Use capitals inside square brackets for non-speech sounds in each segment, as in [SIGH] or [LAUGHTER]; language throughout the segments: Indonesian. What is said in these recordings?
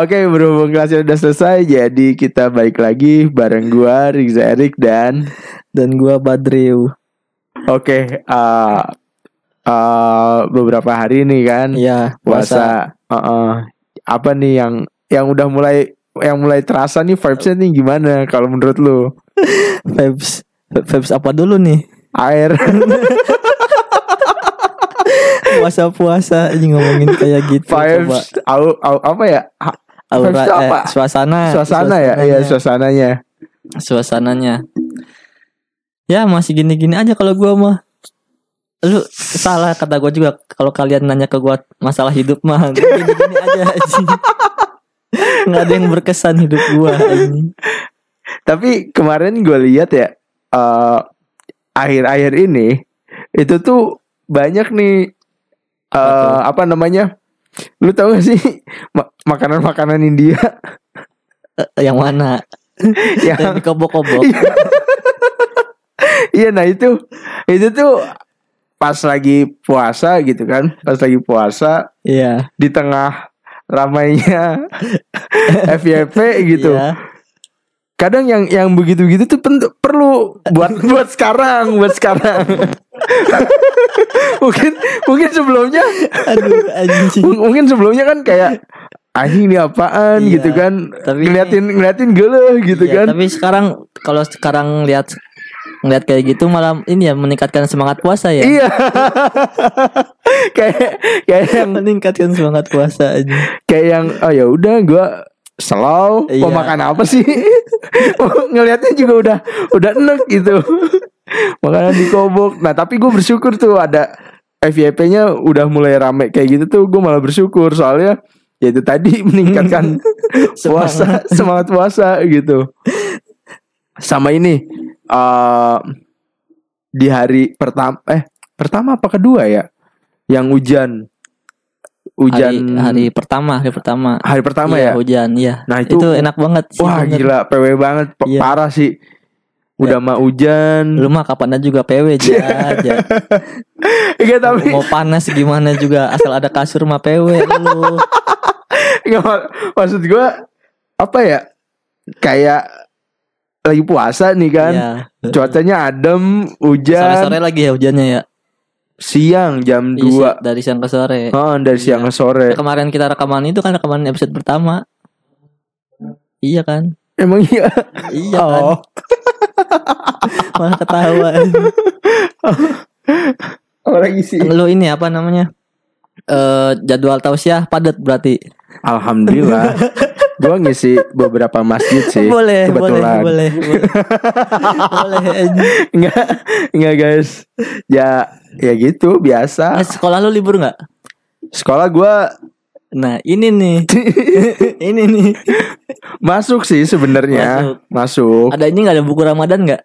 Oke, berhubung kelasnya udah selesai, jadi kita balik lagi bareng gua Riza Erik dan Dan gua Badriu. oke eh eh, beberapa hari ini kan Iya, puasa. puasa. Heeh. apa nih yang yang udah mulai yang mulai terasa nih vibesnya nih gimana kalau menurut lu? [LAUGHS] Vibes vibes apa dulu nih? Air. [LAUGHS] Puasa-puasa ini ngomongin kayak gitu. Coba. vibes au, au- apa ya? Aura, eh, apa? suasana. suasana ya? Iya, suasananya. Suasananya. Ya masih gini-gini aja kalau gua mah. Lu salah kata gua juga kalau kalian nanya ke gua masalah hidup mah gini-gini aja. [LAUGHS] Nggak ada yang berkesan hidup gua anjing. Tapi kemarin gue lihat ya eh, akhir-akhir ini itu tuh banyak nih eh, apa namanya? Lu tahu gak sih ma- makanan-makanan India Eh, Yang mana? [LAUGHS] Yang yang dikobok-kobok. iya nah itu itu tuh pas lagi puasa gitu kan, pas lagi puasa Iya. di tengah ramainya [LAUGHS] FYP gitu. Iya. Kadang yang yang begitu-begitu tuh perlu buat [LAUGHS] buat sekarang, buat sekarang. [LAUGHS] mungkin mungkin sebelumnya Aduh anjing. [LAUGHS] Mungkin sebelumnya kan kayak anjing ini apaan Iya, gitu kan tapi- ngeliatin ngeliatin gele gitu Iya, kan Tapi sekarang kalau sekarang lihat ngeliat kayak gitu malah ini ya meningkatkan semangat puasa ya. iya [LAUGHS] kayak kayak yang meningkatkan semangat puasa aja. kayak yang oh ya udah gua slow mau Iya. makan apa sih? [LAUGHS] Ngelihatnya juga udah udah enek gitu. [LAUGHS] Makanan dikobok nah tapi gue bersyukur tuh ada FYP-nya udah mulai rame kayak gitu tuh gue malah bersyukur. Soalnya ya itu tadi [LAUGHS] meningkatkan puasa semangat puasa gitu. Sama ini eh di hari pertama eh pertama apa kedua ya? Yang hujan hujan Hari, hari pertama, hari pertama. hari pertama Iya, ya hujan, iya. Nah, itu- enak banget sih. wah bener. gila PW banget Iya. parah sih udah mah hujan Lu mah kapan aja juga PW aja. aja. [LAUGHS] Enggak tapi Mau panas gimana juga asal ada kasur mah PW lu. [LAUGHS] Mak- maksud gue apa ya kayak lagi puasa nih kan Iya. cuacanya adem hujan Sore-sore lagi ya hujannya ya. Siang jam Iya sih, 2 dari siang ke sore. oh, dari siang ke sore Kemarin kita rekaman itu kan rekaman episode pertama. Iya kan? emang iya Iya kan? [LAUGHS] oh Malah ketawa. apa lagi sih Lu ini apa namanya? Eh jadwal tausiah padat berarti. alhamdulillah [LAUGHS] gue ngisi beberapa masjid sih boleh, kebetulan boleh, boleh, boleh. Enggak, enggak guys. Ya, ya gitu biasa. Eh, sekolah lu libur nggak? Sekolah gua Nah, ini nih. [LAUGHS] ini nih. masuk sih sebenarnya. Masuk. Ada ini nggak ada buku Ramadan nggak?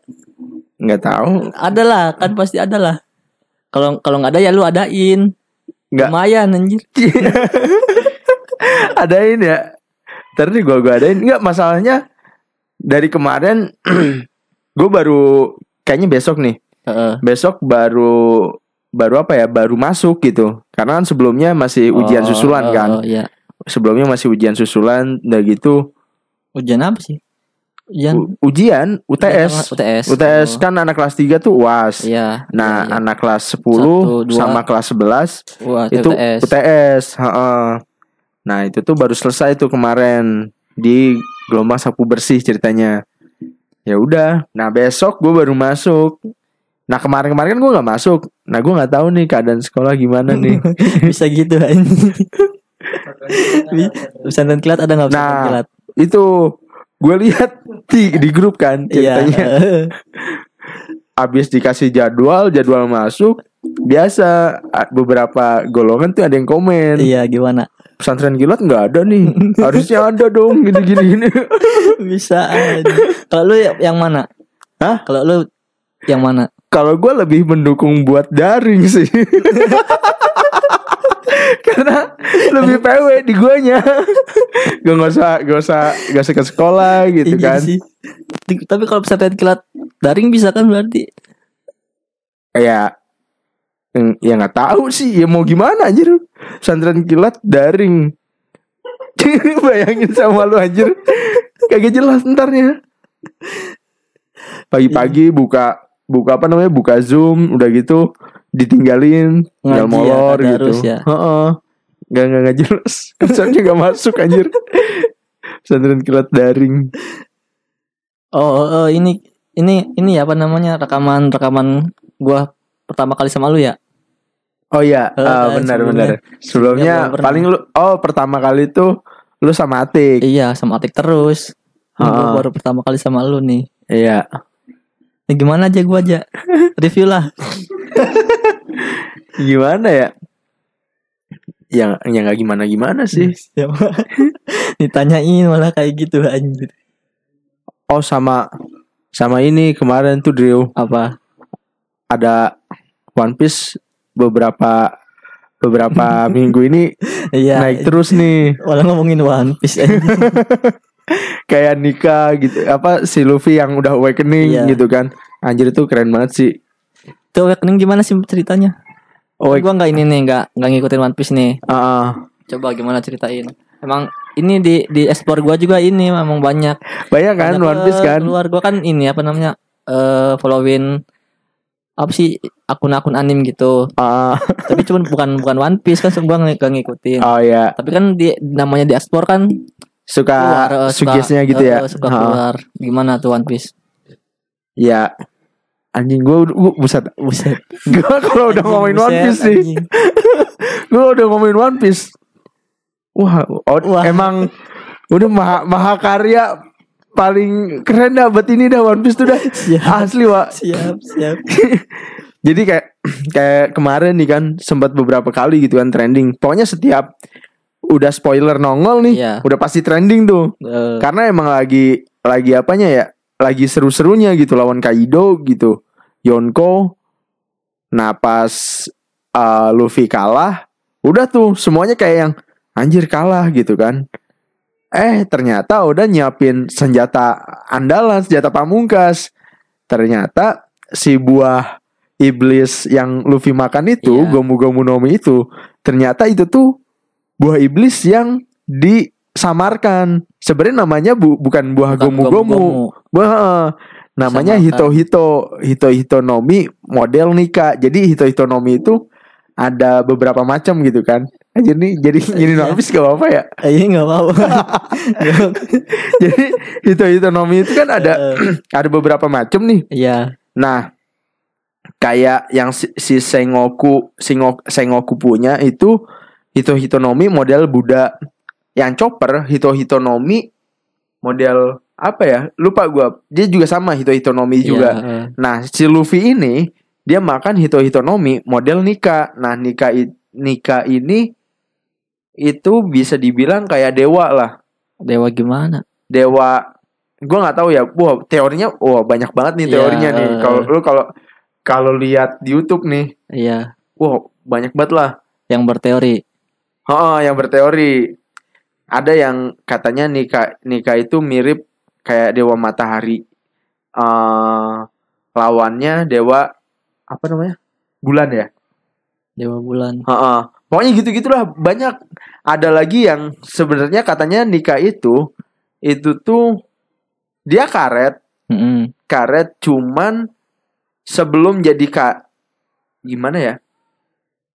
Nggak tahu. Ada lah, kan pasti ada lah. Kalau kalau nggak ada ya lu adain. Nggak Lumayan anjir. [LAUGHS] adain ya. Tadi gua gua adain. Enggak masalahnya dari kemarin [CLEARS THROAT] gue baru kayaknya besok nih. Heeh. Besok baru baru apa ya? Baru masuk gitu. Karena kan sebelumnya masih ujian Oh, susulan oh, kan. Oh, iya. Sebelumnya masih ujian susulan udah gitu. Ujian apa sih? Ujian U- ujian UTS. UTS. UTS Oh, kan anak kelas 3 tuh UAS. Iya. Nah, iya, iya. anak kelas 10 Satu, dua. sama kelas 11 Wah, itu UTS. UTS. heeh. Nah, itu tuh baru selesai tuh kemarin di gelombang sapu bersih ceritanya. Ya udah. Nah, besok gue baru masuk. Nah, kemarin-kemarin kan gue nggak masuk. Nah, gue nggak tahu nih keadaan sekolah gimana nih. [LAUGHS] Bisa gitu anjing. Pesantren [LAUGHS] kilat ada nggak pesantren Nah, kilat? itu gue lihat di di grup kan Iya. ceritanya. [LAUGHS] Abis dikasih jadwal, jadwal masuk, biasa beberapa golongan tuh ada yang komen. Iya, gimana? Pesantren kilat nggak ada nih [LAUGHS] harusnya ada dong gini gini [LAUGHS] gini Bisa aja. Kalau lu ya- yang mana? Hah? Kalau lu yang mana? kalau gue lebih mendukung buat daring sih [LAUGHS] karena lebih PW di guanya gue nggak usah nggak usah nggak usah ke sekolah gitu Iya kan sih. Tapi kalau pesantren kilat daring bisa kan berarti? ya yang- ya nggak tahu sih ya mau gimana anjir pesantren kilat daring [LAUGHS] Bayangin sama lu anjir. Kagak jelas ntarnya. Pagi-pagi buka buka apa namanya? Buka Zoom udah gitu ditinggalin ya, molor gitu. tadarus ya. Heeh. Gak, gak, gak jelas [LAUGHS] Konsepnya gak masuk anjir Pesantren kilat daring Oh, oh, oh, ini ini ini ya apa namanya rekaman rekaman gua pertama kali sama lu ya? Oh iya Eh, ah, eh, benar sebelumnya. benar Sebelumnya paling lu Oh pertama kali tuh Lu sama Atik Iya, sama Atik terus. Gua Ah. baru pertama kali sama lu nih. Iya Ini gimana aja gua aja? Review lah. [LAUGHS] Gimana ya Yang yang gak gimana-gimana sih [LAUGHS] Siapa? Ditanyain malah kayak gitu anjir. Oh sama Sama ini kemarin tuh Drew Apa? Ada One Piece Beberapa Beberapa [LAUGHS] minggu ini Iya. Naik terus nih Malah ngomongin One Piece [LAUGHS] kayak nikah gitu apa si Luffy yang udah awakening Iya. gitu kan anjir itu keren banget sih Tuh Awakening gimana sih ceritanya? oh Gua nggak ini nih, nggak nggak ngikutin One Piece nih. ah, Coba gimana ceritain? Emang ini di di explore gua juga ini memang banyak. banyak kan Banyak, One Piece eh, kan Keluar gua kan ini apa namanya? eh following apa sih akun-akun anim gitu. Ah, [LAUGHS] Tapi cuman bukan bukan One Piece kan gua nggak ngikutin. oh ya Tapi kan di namanya di explore kan suka keluar eh, sugesnya gitu eh, ya eh, suka keluar. Gimana tuh One Piece? ya anjing gue gua buset Buset. [LAUGHS] gue kalau udah ngomongin One Piece sih [LAUGHS] gue udah ngomongin One Piece wah, oh, Wah. emang udah maha, mahakarya paling keren dah buat ini dah One Piece tuh dah Siap. asli wa Siap, siap. [LAUGHS] Jadi kayak kayak kemarin nih kan sempat beberapa kali gitu kan trending. Pokoknya setiap udah spoiler nongol nih, Iya. udah pasti trending tuh. Eh, Karena emang lagi lagi apanya ya? Lagi seru-serunya gitu lawan Kaido gitu. Yonko. Nah, pas uh, Luffy kalah, udah tuh semuanya kayak yang anjir kalah gitu kan. Eh, ternyata udah nyiapin senjata andalan, senjata pamungkas. Ternyata si buah iblis yang Luffy makan itu, Iya. Gomu Gomu no Mi itu, ternyata itu tuh buah iblis yang disamarkan. Sebenarnya namanya bu- bukan buah bukan Gomu Gomu. Wah, namanya Disamarkan. Hito Hito Hito Hito Nomi model Nika. Jadi Hito Hito Nomi itu ada beberapa macam gitu kan. Aja nih jadi [LAUGHS] Iya. habis gak apa-apa ya. Eh, Iya nggak apa-apa. [LAUGHS] jadi Hito Hito Nomi itu kan ada Eh, [CLEARS THROAT] ada beberapa macam nih. Iya. Nah, kayak yang si, si Sengoku Singok, Sengoku punya itu Hito Hitonomi model Buddha. Yang chopper Hito Hitonomi model apa ya? Lupa gua. Dia juga sama Hito Hitonomi juga. Iya, eh. Nah, si Luffy ini dia makan Hito Hitonomi model Nika. Nah, Nika Nika ini itu bisa dibilang kayak dewa lah. Dewa gimana? Dewa gua nggak tahu ya. Wah, teorinya wah banyak banget nih Iya, teorinya nih. eh. Kalau lu kalau kalau lihat di YouTube nih, Iya. wah banyak banget lah. Yang berteori. Oh, yang berteori. Ada yang katanya Nika Nika itu mirip kayak dewa matahari. eh lawannya dewa apa namanya? Bulan ya? Dewa bulan. Heeh. Pokoknya gitu-gitulah banyak. Ada lagi yang sebenarnya katanya Nika itu itu tuh dia karet, Mm-mm. karet cuman sebelum jadi kak gimana ya?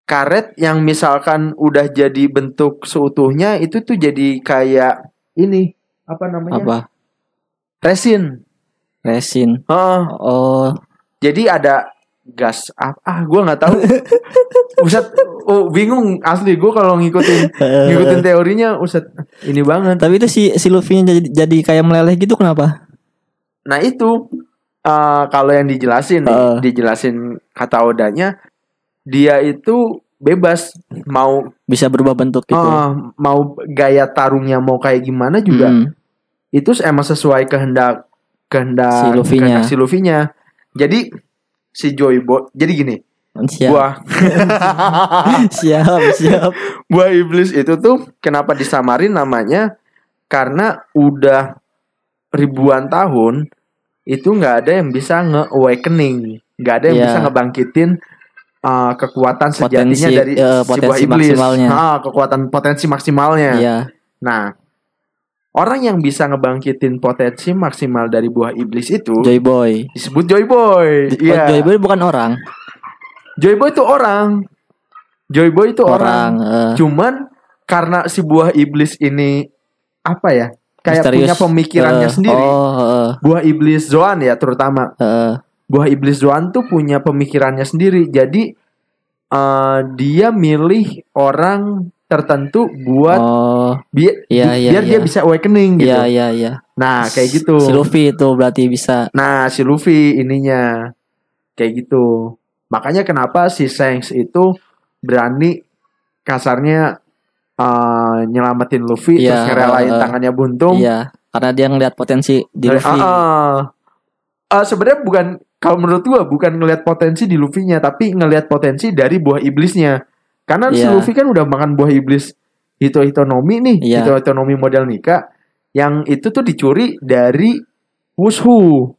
Karet yang misalkan udah jadi bentuk seutuhnya itu tuh jadi kayak ini apa namanya? Apa? Resin. Resin. Heeh. Oh, Jadi ada gas ah, ah gue nggak tahu. [LAUGHS] Ustad, oh bingung asli gue kalau ngikutin [LAUGHS] ngikutin teorinya Ustad ini banget. Tapi itu si si Luffy-nya jadi jadi kayak meleleh gitu kenapa? Nah itu eh, kalau yang dijelasin nih, Heeh. dijelasin kata Odanya, dia itu bebas mau Bisa berubah bentuk gitu. eh, mau gaya tarungnya mau kayak gimana juga Mm. itu emang sesuai kehendak kehendak Si Luffy-nya. kehendak si Luffy-nya. Jadi si Joybo jadi gini, Siap. buah [LAUGHS] siap, siap. buah iblis itu tuh kenapa disamarin namanya karena udah ribuan tahun itu nggak ada yang bisa nge-awakening nggak ada yang Iya. bisa ngebangkitin uh, kekuatan sejatinya Potensi, dari eh, si buah potensi iblis maksimalnya. Ah, kekuatan potensi maksimalnya Iya. Nah, orang yang bisa ngebangkitin potensi maksimal dari buah iblis itu Joy Boy. disebut Joy Boy. Oh, Iya. Joy Boy bukan orang. Joy Boy itu orang. Joy Boy itu orang. Orang. eh, Cuman karena si buah iblis ini apa ya? Kayak misterius. punya pemikirannya Eh, sendiri. Oh, eh, Buah iblis Zoan ya terutama. eh, Buah iblis Zoan tuh punya pemikirannya sendiri. Jadi eh, dia milih orang tertentu buat oh, bi- Iya, iya, biar dia iya. bisa awakening gitu. iya iya iya. Nah, kayak gitu. Si Luffy itu berarti bisa. Nah, si Luffy ininya kayak gitu. Makanya kenapa si Shanks itu berani kasarnya eh, nyelamatin Luffy Iya, terus ngerelain eh, tangannya buntung. Iya, karena dia ngeliat potensi di Luffy. ah, ah. Eh, sebenarnya bukan kalau menurut gua bukan ngelihat potensi di Luffy-nya tapi ngelihat potensi dari buah iblisnya. Karena si Iya. Luffy kan udah makan buah iblis Hito Hitonomi nih, Iya. Hito Hitonomi model Nika yang itu tuh dicuri dari Wushu.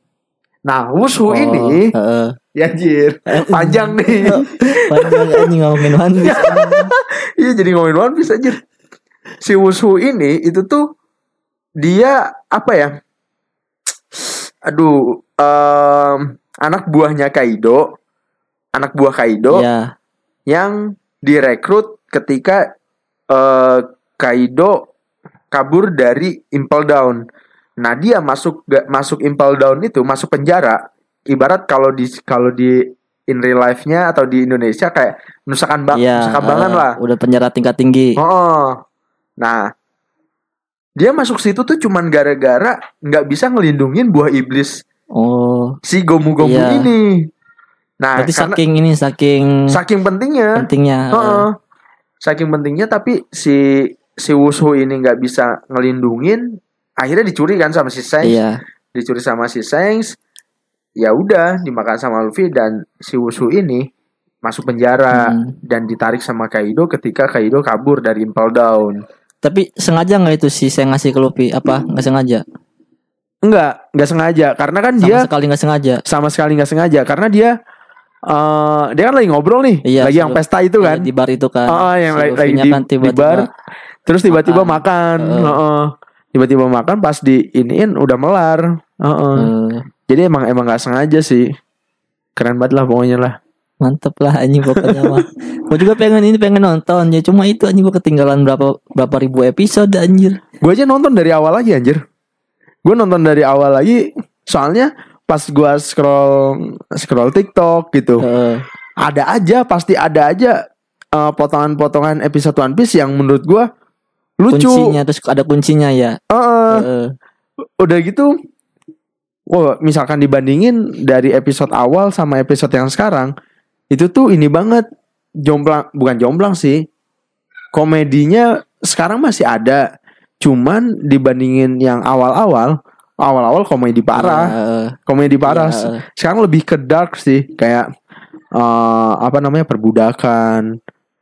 Nah, Wushu Oh, ini heeh. ya anjir, panjang nih. [LAUGHS] Panjang anjing ngomongin One Piece. [LAUGHS] Iya jadi ngomongin One Piece aja. Si Wushu ini itu tuh dia apa ya? Aduh, em, anak buahnya Kaido, anak buah Kaido Iya. yang direkrut ketika eh, Kaido kabur dari Impel Down. Nah dia masuk ga- masuk Impel Down itu masuk penjara. Ibarat kalau di kalau di in real life-nya atau di Indonesia kayak nusakan bang, Iya. nusakan bangan eh, lah. Udah penjara tingkat tinggi. Oh, nah dia masuk situ tuh cuman gara-gara nggak bisa ngelindungin buah iblis Oh. si Gomu Gomu Iya. ini. Nah, Berarti karena saking ini saking saking pentingnya, pentingnya. eh, Heeh. saking pentingnya tapi si si Wushu ini nggak bisa ngelindungin, akhirnya dicuri kan sama si Shanks, Iya. dicuri sama si Shanks. Ya udah dimakan sama Luffy dan si Wushu ini masuk penjara Hmm. dan ditarik sama Kaido ketika Kaido kabur dari Impel Down. Tapi sengaja nggak itu sih saya ngasih ke Luffy? Apa nggak sengaja? Enggak, enggak sengaja karena kan Sama dia sekali nggak sengaja. sama sekali nggak sengaja karena dia eh dia kan lagi ngobrol nih, Iya, lagi yang pesta itu kan. Iya, di bar itu kan. Oh, yang Si lagi, lagi di, kan di tiba-tiba bar, terus tiba-tiba makan. makan, Heeh. Heeh. tiba-tiba makan pas di iniin udah melar, Heeh. eh, jadi emang emang nggak sengaja sih, keren banget lah pokoknya lah. mantep lah anjing pokoknya mah. [LAUGHS] Gue juga pengen ini pengen nonton ya cuma itu anjing gue ketinggalan berapa berapa ribu episode anjir. Gue aja nonton dari awal lagi anjir, gue nonton dari awal lagi, soalnya pas gue scroll scroll TikTok gitu, Heeh. ada aja pasti ada aja eh, potongan-potongan episode One Piece yang menurut gue lucu. kuncinya terus ada kuncinya ya. Heeh. Heeh. udah gitu Wah, misalkan dibandingin dari episode awal sama episode yang sekarang, itu tuh ini banget jomplang, bukan jomplang sih. Komedinya sekarang masih ada, cuman dibandingin yang awal-awal, awal-awal komedi parah, Heeh. komedi parah. Iya. Sekarang lebih ke dark sih, kayak eh, apa namanya perbudakan,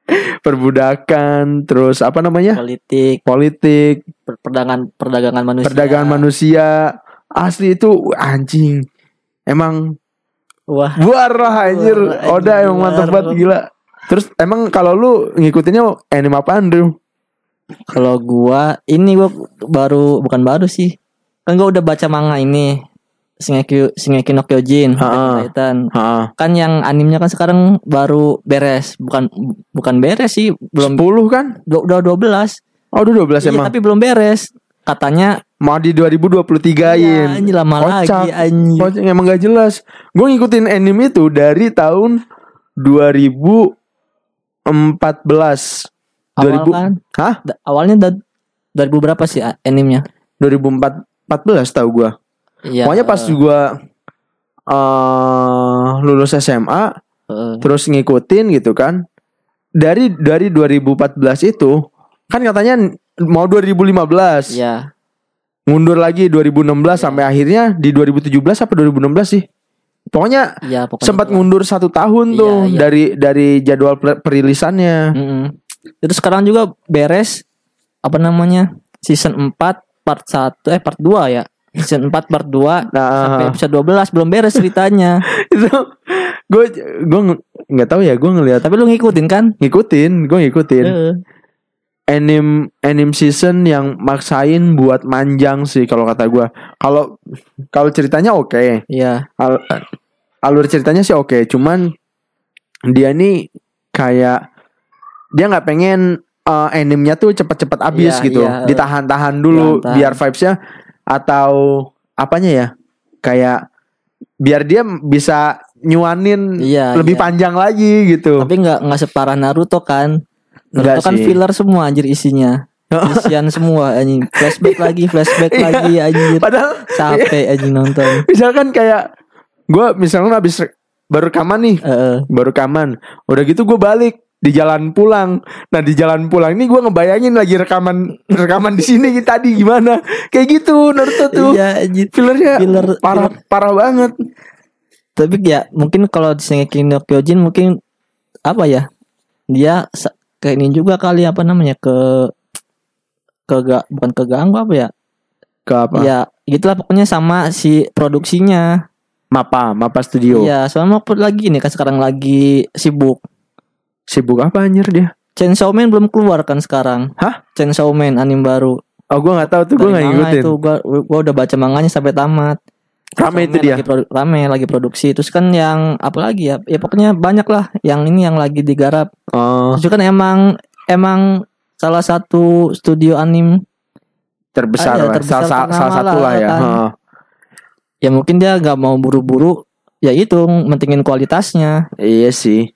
[LAUGHS] perbudakan, terus apa namanya politik, politik, per- perdagangan perdagangan manusia. perdagangan manusia asli itu anjing emang Wah, buar lah anjir Buar, Oda emang mantep buar. banget gila terus emang kalau lu ngikutinnya anime apaan Drew? kalau gua ini gua baru bukan baru sih kan gue udah baca manga ini Shingeki Shingeki no Kyojin ha -ha. Titan. -ha. kan yang animnya kan sekarang baru beres, bukan bukan beres sih, belum 10 kan? Udah 12. Oh, udah 12 iya, emang. tapi belum beres. Katanya mau di 2023-in. Ya, lama Kocak. lagi anjir. Kocak, emang gak jelas. Gue ngikutin anime itu dari tahun 2014. Awal 2000 kan? Hah? Awalnya dari 2000 berapa sih animenya? 2004 14 tahu gue. Iya. Pokoknya pas gue uh, lulus SMA, uh. terus ngikutin gitu kan. Dari dari 2014 itu kan katanya mau 2015. Iya. Mundur lagi 2016 ya. sampai iya. akhirnya di 2017 apa 2016 sih? Pokoknya, ya, pokoknya sempat gitu mundur satu tahun iya, tuh ya. dari dari jadwal perilisannya. Mm -hmm. Terus sekarang juga beres apa namanya? season 4 part 1 eh part 2 ya. Season 4 part 2 Nah, sampai episode 12 belum beres ceritanya. [LAUGHS] itu gue gue nggak tahu ya gue ngelihat Tapi lu ngikutin kan? ngikutin gue ngikutin Heeh. anime anime season yang maksain buat manjang sih kalau kata gua. Kalau kalau ceritanya oke. Iya. Al- alur ceritanya sih oke, cuman dia nih kayak dia nggak pengen uh, animenya tuh cepet-cepet habis Iya, gitu, iya. ditahan-tahan dulu Tahan-tahan. biar vibesnya atau apanya ya, kayak biar dia bisa nyuanin Iya, lebih iya. panjang lagi gitu. Tapi nggak nggak separah Naruto kan. Enggak Naruto kan sih. filler semua anjir isinya. [LAUGHS] Isian semua anjing. Flashback lagi, flashback Iya. lagi anjir. Padahal Capek anjing nonton. [LAUGHS] misalkan kayak gua misalnya habis baru rekaman nih, Heeh. baru rekaman, udah gitu gue balik di jalan pulang. Nah di jalan pulang ini gue ngebayangin lagi rekaman rekaman di sini [LAUGHS] tadi gimana, kayak gitu Naruto tuh. Iya. Fillernya Filler- parah parah banget. Tapi ya mungkin kalau di Shingeki no Kyojin mungkin apa ya? Dia kayak ini juga kali apa namanya ke ke bukan keganggu apa ya? Ke apa? Ya gitulah pokoknya sama si produksinya. Mapa, Mapa Studio. Iya, soalnya mau lagi nih kan sekarang lagi sibuk. Sibuk apa anjir dia? Chainsaw Man belum keluar kan sekarang. Hah? Chainsaw Man anime baru. Oh gue nggak tahu tuh gue nggak ngikutin. itu gua, gua udah baca manganya sampai tamat. Rame itu Man dia. Lagi produ- rame lagi produksi. Terus kan yang apa lagi ya? Ya pokoknya banyak lah yang ini yang lagi digarap. Oh Terus kan emang emang salah satu studio anim terbesar Ah, ya, terbesar salah, salah satu lah, lah ya. kan. Heeh. ya mungkin dia nggak mau buru-buru ya itu mentingin kualitasnya. Iya sih.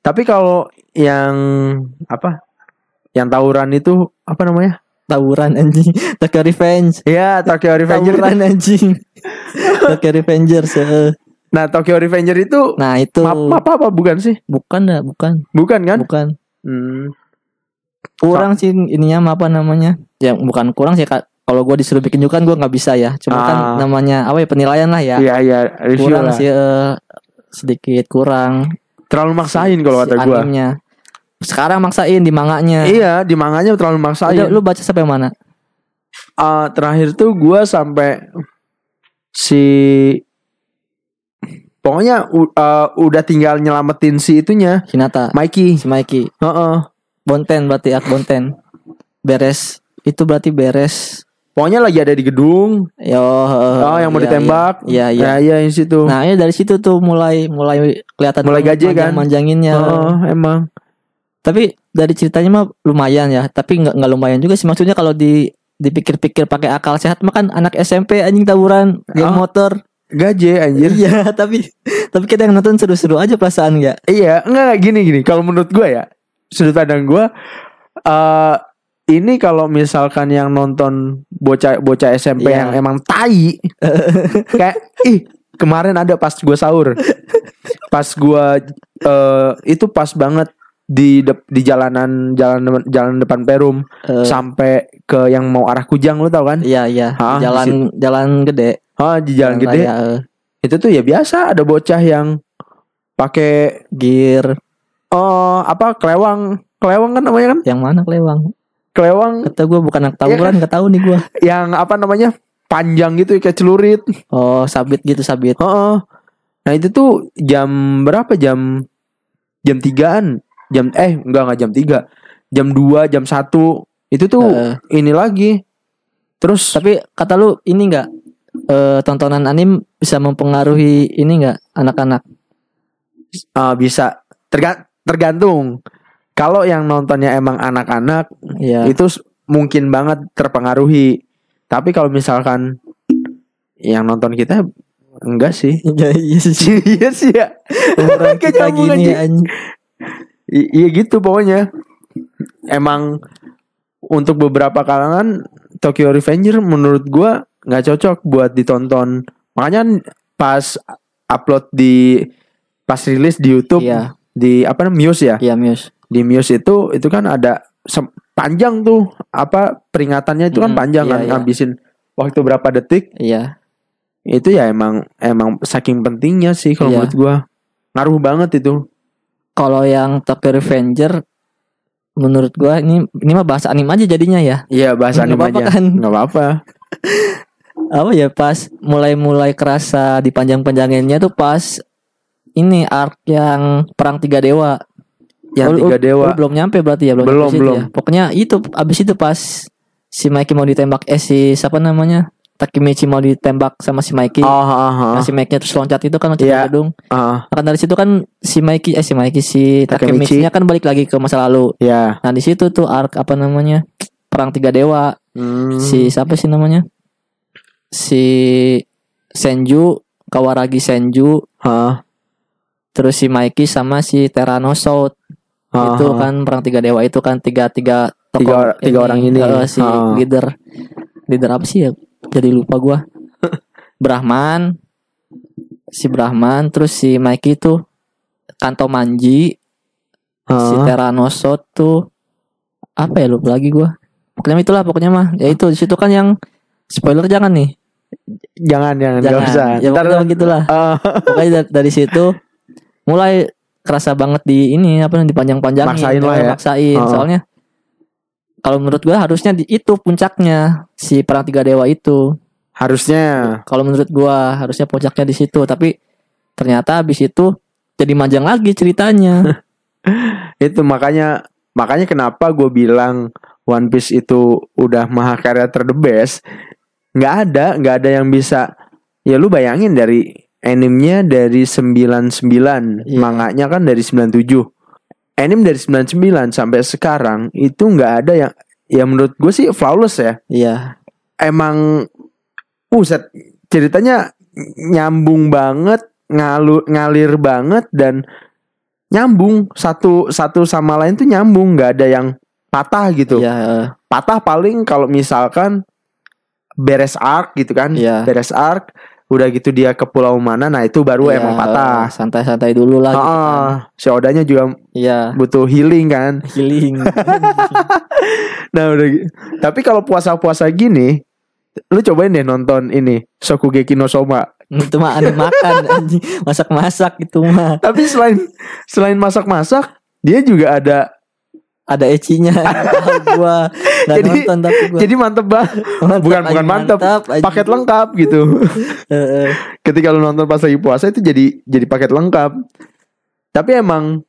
Tapi kalau yang apa? Yang tawuran itu apa namanya? Tawuran anjing. [LAUGHS] Tokyo Revenge. Iya, Tokyo Revenger. itu. Tawuran anjing. [LAUGHS] Tokyo Revengers. eh. Nah, Tokyo Revenger itu Nah, itu map, apa apa bukan sih? bukan dah, bukan. Bukan kan? Bukan. Hmm. Kurang sih ininya apa namanya? Ya bukan kurang sih Kak. Kalau gue disuruh bikin juga kan gue nggak bisa ya. Cuma kan Ah. namanya apa ya penilaian lah ya. Iya, iya, kurang lah. sih eh, sedikit kurang Terlalu maksain kalau si kata gua. animnya. Sekarang maksain di manganya. Iya, di manganya terlalu maksain. Udah, lu baca sampai mana? Ah, terakhir tuh gua sampai si pokoknya u- ah, udah tinggal nyelamatin si itunya, Hinata. Mikey. Si Mikey. Heeh. Bonten berarti ak Bonten. Beres. Itu berarti beres. Pokoknya lagi ada di gedung. Yo. Oh, yang mau ditembak. Iya, iya. Nah, iya yang situ. Nah, ya dari situ tuh mulai mulai kelihatan Mulai gaje kan? manjanginnya. Heeh, emang. Tapi dari ceritanya mah lumayan ya. Tapi nggak nggak lumayan juga sih. Maksudnya kalau di dipikir-pikir pakai akal sehat mah kan anak SMP anjing tawuran game Oh. motor. Gaje anjir. Iya, [LAUGHS] tapi tapi kita yang nonton seru-seru aja perasaan ya. Iya, enggak gini gini. Kalau menurut gua ya, sudut pandang gua eh ini kalau misalkan yang nonton bocah bocah SMP Iya. yang emang tai [LAUGHS] kayak ih kemarin ada pas gua sahur. Pas gua eh itu pas banget di dep- di jalanan jalan jalan depan Perum Eh, sampai ke yang mau arah Kujang lu tau kan? Iya iya. Hah, jalan jalan gede. Ah, di jalan gede. raya, eh, Itu tuh ya biasa ada bocah yang pakai gear. Oh apa kelewang? Kelewang kan namanya kan? Yang mana kelewang? Kelewang. Kata gue bukan anak Iya tawuran nggak tahu nih gue yang apa namanya? Panjang gitu kayak celurit. Oh sabit gitu sabit. Heeh. nah itu tuh jam berapa? Jam jam tigaan jam eh enggak enggak jam tiga jam 2 jam satu itu tuh Heeh. ini lagi terus tapi kata lu ini nggak eh, tontonan anim bisa mempengaruhi ini nggak anak-anak eh, bisa terga- tergantung kalau yang nontonnya emang anak-anak ya itu mungkin banget terpengaruhi. Tapi kalau misalkan yang nonton kita enggak sih. [LAUGHS] iya iya sih [LAUGHS] Iya sih ya. [LAUGHS] Kayak gini anjing. I- iya gitu pokoknya. Emang untuk beberapa kalangan Tokyo Revenger menurut gua nggak cocok buat ditonton. Makanya pas upload di pas rilis di YouTube iya di apa namanya Muse ya. iya Muse Di Muse itu itu kan ada panjang tuh apa peringatannya itu kan Mm, panjang iya, kan iya. ngabisin waktu berapa detik iya itu ya emang emang saking pentingnya sih kalau Iya. menurut gua ngaruh banget itu kalau yang Tokyo Revenger menurut gua ini ini mah bahasa anim aja jadinya ya iya bahasa anime aja kan? nggak apa-apa [LAUGHS] apa ya pas mulai-mulai kerasa di panjang-panjanginnya tuh pas ini arc yang perang tiga dewa Yang Oh, tiga dewa. lu belum nyampe berarti ya belum Belum, situ belum. ya. pokoknya itu abis itu pas si Mikey mau ditembak eh si siapa namanya Takemichi mau ditembak sama si Mikey Oh, ah, ah, Nah, si Mikey terus loncat itu kan loncat dari gedung ah. Nah, kan dari situ kan si Mikey eh si Mikey si Takemichi. Takemichi-nya kan balik lagi ke masa lalu Ya. nah di situ tuh arc apa namanya perang tiga dewa Hmm. si siapa sih namanya si Senju Kawaragi Senju Ah, terus si Mikey sama si Tyrannosaurus ah, itu ah. kan perang tiga dewa itu kan tiga tiga Tiga- tiga orang ini. eh, si Ah. leader leader apa sih ya jadi lupa gua. [LAUGHS] Brahman. Si Brahman terus si Mikey itu Kanto Manji. Si Ah. Tyrannosaurus tuh apa ya lupa lagi gua. Pokoknya itulah pokoknya mah. Ya itu di situ kan yang spoiler jangan nih. Jangan, jangan, nggak jangan. usah. ya Ntar, pokoknya gitulah. Ah, [LAUGHS] pokoknya dari, dari situ mulai kerasa banget di ini apa namanya dipanjang-panjangin. Maksain lah ya. maksain. Oh. soalnya kalau menurut gua harusnya di itu puncaknya si perang tiga dewa itu harusnya. kalau menurut gua harusnya puncaknya di situ tapi ternyata habis itu jadi manjang lagi ceritanya [LAUGHS] Itu makanya makanya kenapa gue bilang One Piece itu udah mahakarya ter the best. Nggak ada, nggak ada yang bisa. Ya lu bayangin dari animenya dari 99, Iya. manganya kan dari 97. Anime dari 99 sampai sekarang itu nggak ada yang ya menurut gue sih flawless ya. iya Emang Buset, ceritanya nyambung banget, ngalu, ngalir banget dan nyambung satu satu sama lain tuh nyambung, nggak ada yang patah gitu. iya Patah paling kalau misalkan beres arc gitu kan, Iya. beres arc, udah gitu dia ke pulau mana, nah itu baru iya, emang patah. santai-santai dulu lah gitu kan. Si Odanya juga iya butuh healing kan. [LAUGHS] healing [LAUGHS] Nah udah, tapi kalau puasa-puasa gini, lu cobain deh nonton ini Shokugeki no Soma. [LAUGHS] itu mah aneh makan masak-masak itu mah Tapi selain selain masak-masak, dia juga ada. Ada ecinya [LAUGHS] gua nggak Jadi- nonton tapi gua Jadi mantep banget. Bukan bukan mantep, anjing. paket lengkap gitu. [LAUGHS] Ketika lu nonton pas lagi puasa itu jadi jadi paket lengkap. Tapi emang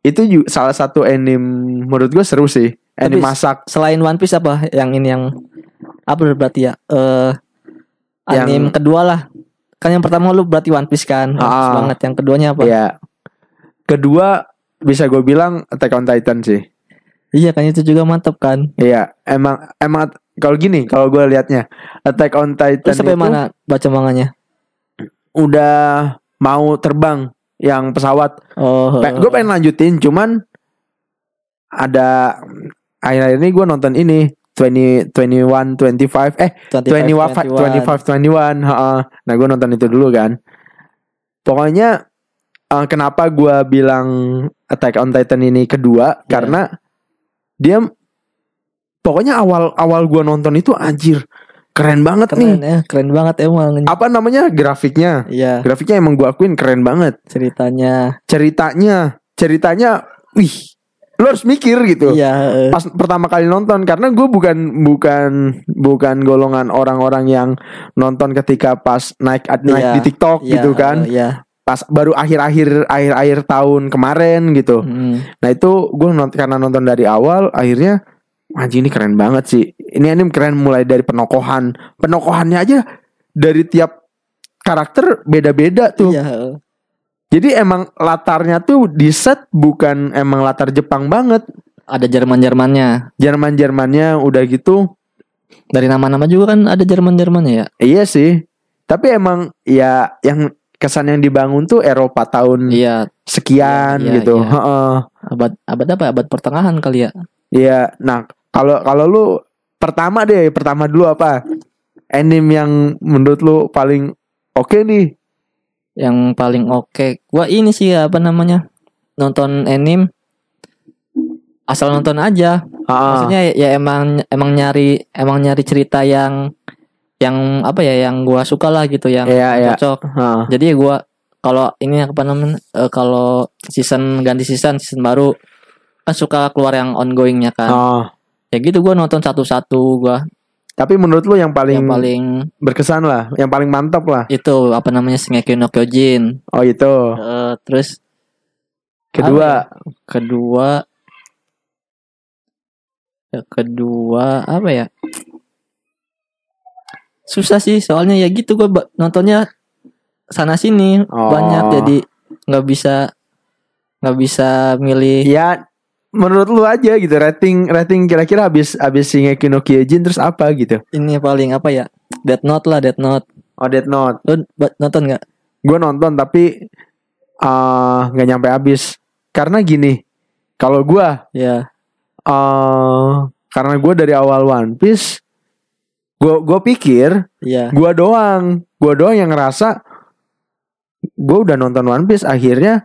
itu juga salah satu anime menurut gue seru sih. Anime Tapi- masak. selain One Piece apa yang ini yang apa berarti ya eh Yang- anime kedua lah kan yang pertama lu berarti One Piece kan One Piece Ah. banget yang keduanya apa Ya. Kedua bisa gue bilang Attack on Titan sih. Iya kan itu juga mantep kan Iya, emang emang kalau gini kalau gue liatnya Attack on Titan terus sampai itu mana baca manganya udah mau terbang yang pesawat. oh gue pengen lanjutin, cuman ada akhir-akhir ini gue nonton ini 20 21 25 eh 25 25 21 heeh. Nah gue nonton itu dulu kan. Pokoknya eh, kenapa gue bilang Attack on Titan ini kedua Ya. karena dia pokoknya awal awal gue nonton itu anjir keren banget keren nih. ya keren banget emang Apa namanya grafiknya? iya Grafiknya emang gue akuin keren banget. ceritanya Ceritanya, ceritanya, wih, lo harus mikir gitu. iya eh. Pas pertama kali nonton karena gue bukan bukan bukan golongan orang-orang yang nonton ketika pas naik naik Iya, di TikTok iya, gitu kan. eh, iya Pas baru akhir-akhir akhir-akhir tahun kemarin gitu. Hmm. Nah itu gue nonton karena nonton dari awal akhirnya anjing ini keren banget sih. Ini anime keren mulai dari penokohan. Penokohannya aja dari tiap karakter beda-beda tuh. iya. Jadi emang latarnya tuh di set bukan emang latar Jepang banget. ada Jerman Jermannya Jerman Jermannya udah gitu. dari nama-nama juga kan ada Jerman Jermannya ya Iya sih. Tapi emang ya yang kesan yang dibangun tuh Eropa tahun iya sekian Iya, gitu. iya. Heeh. abad abad apa abad pertengahan kali ya Iya. Nah kalau kalau lu pertama deh pertama dulu apa? Anime yang menurut lu paling oke nih? yang paling oke gua ini sih apa namanya nonton anime asal nonton aja Ah, maksudnya ya emang emang nyari emang nyari cerita yang yang apa ya yang gua suka lah gitu yang Iya, iya. cocok ah. jadi ya gua kalau ini apa namanya eh, kalau season ganti season season baru kan suka keluar yang ongoingnya kan Ah. ya gitu gua nonton satu-satu gua Tapi menurut lu yang paling, yang paling berkesan lah, yang paling mantap lah. itu apa namanya Shingeki no Kyojin Oh itu. Eh, terus Kedua, kedua ya kedua apa ya susah sih soalnya ya gitu gue nontonnya sana sini Oh. banyak jadi nggak bisa nggak bisa milih ya menurut lu aja gitu rating rating kira-kira habis habis Shingeki no Kyojin terus apa gitu. ini paling apa ya Death Note lah Death Note Oh Death Note. lu nonton nggak Gue nonton tapi eh, nggak nyampe habis karena gini. Kalau gua ya eh karena gue dari awal One Piece gue gue pikir ya gue doang. Gue doang yang ngerasa gue udah nonton One Piece akhirnya